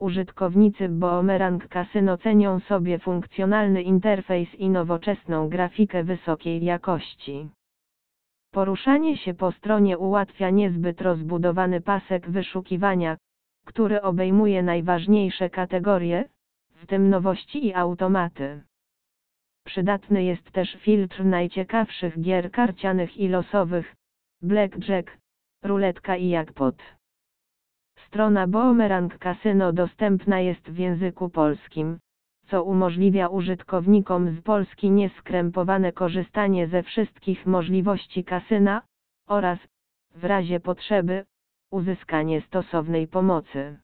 Użytkownicy Boomerang Casino cenią sobie funkcjonalny interfejs i nowoczesną grafikę wysokiej jakości. Poruszanie się po stronie ułatwia niezbyt rozbudowany pasek wyszukiwania, który obejmuje najważniejsze kategorie, w tym nowości i automaty. Przydatny jest też filtr najciekawszych gier karcianych i losowych, blackjack, ruletka i jackpot. Strona Boomerang Casino dostępna jest w języku polskim, co umożliwia użytkownikom z Polski nieskrępowane korzystanie ze wszystkich możliwości kasyna, oraz, w razie potrzeby, uzyskanie stosownej pomocy.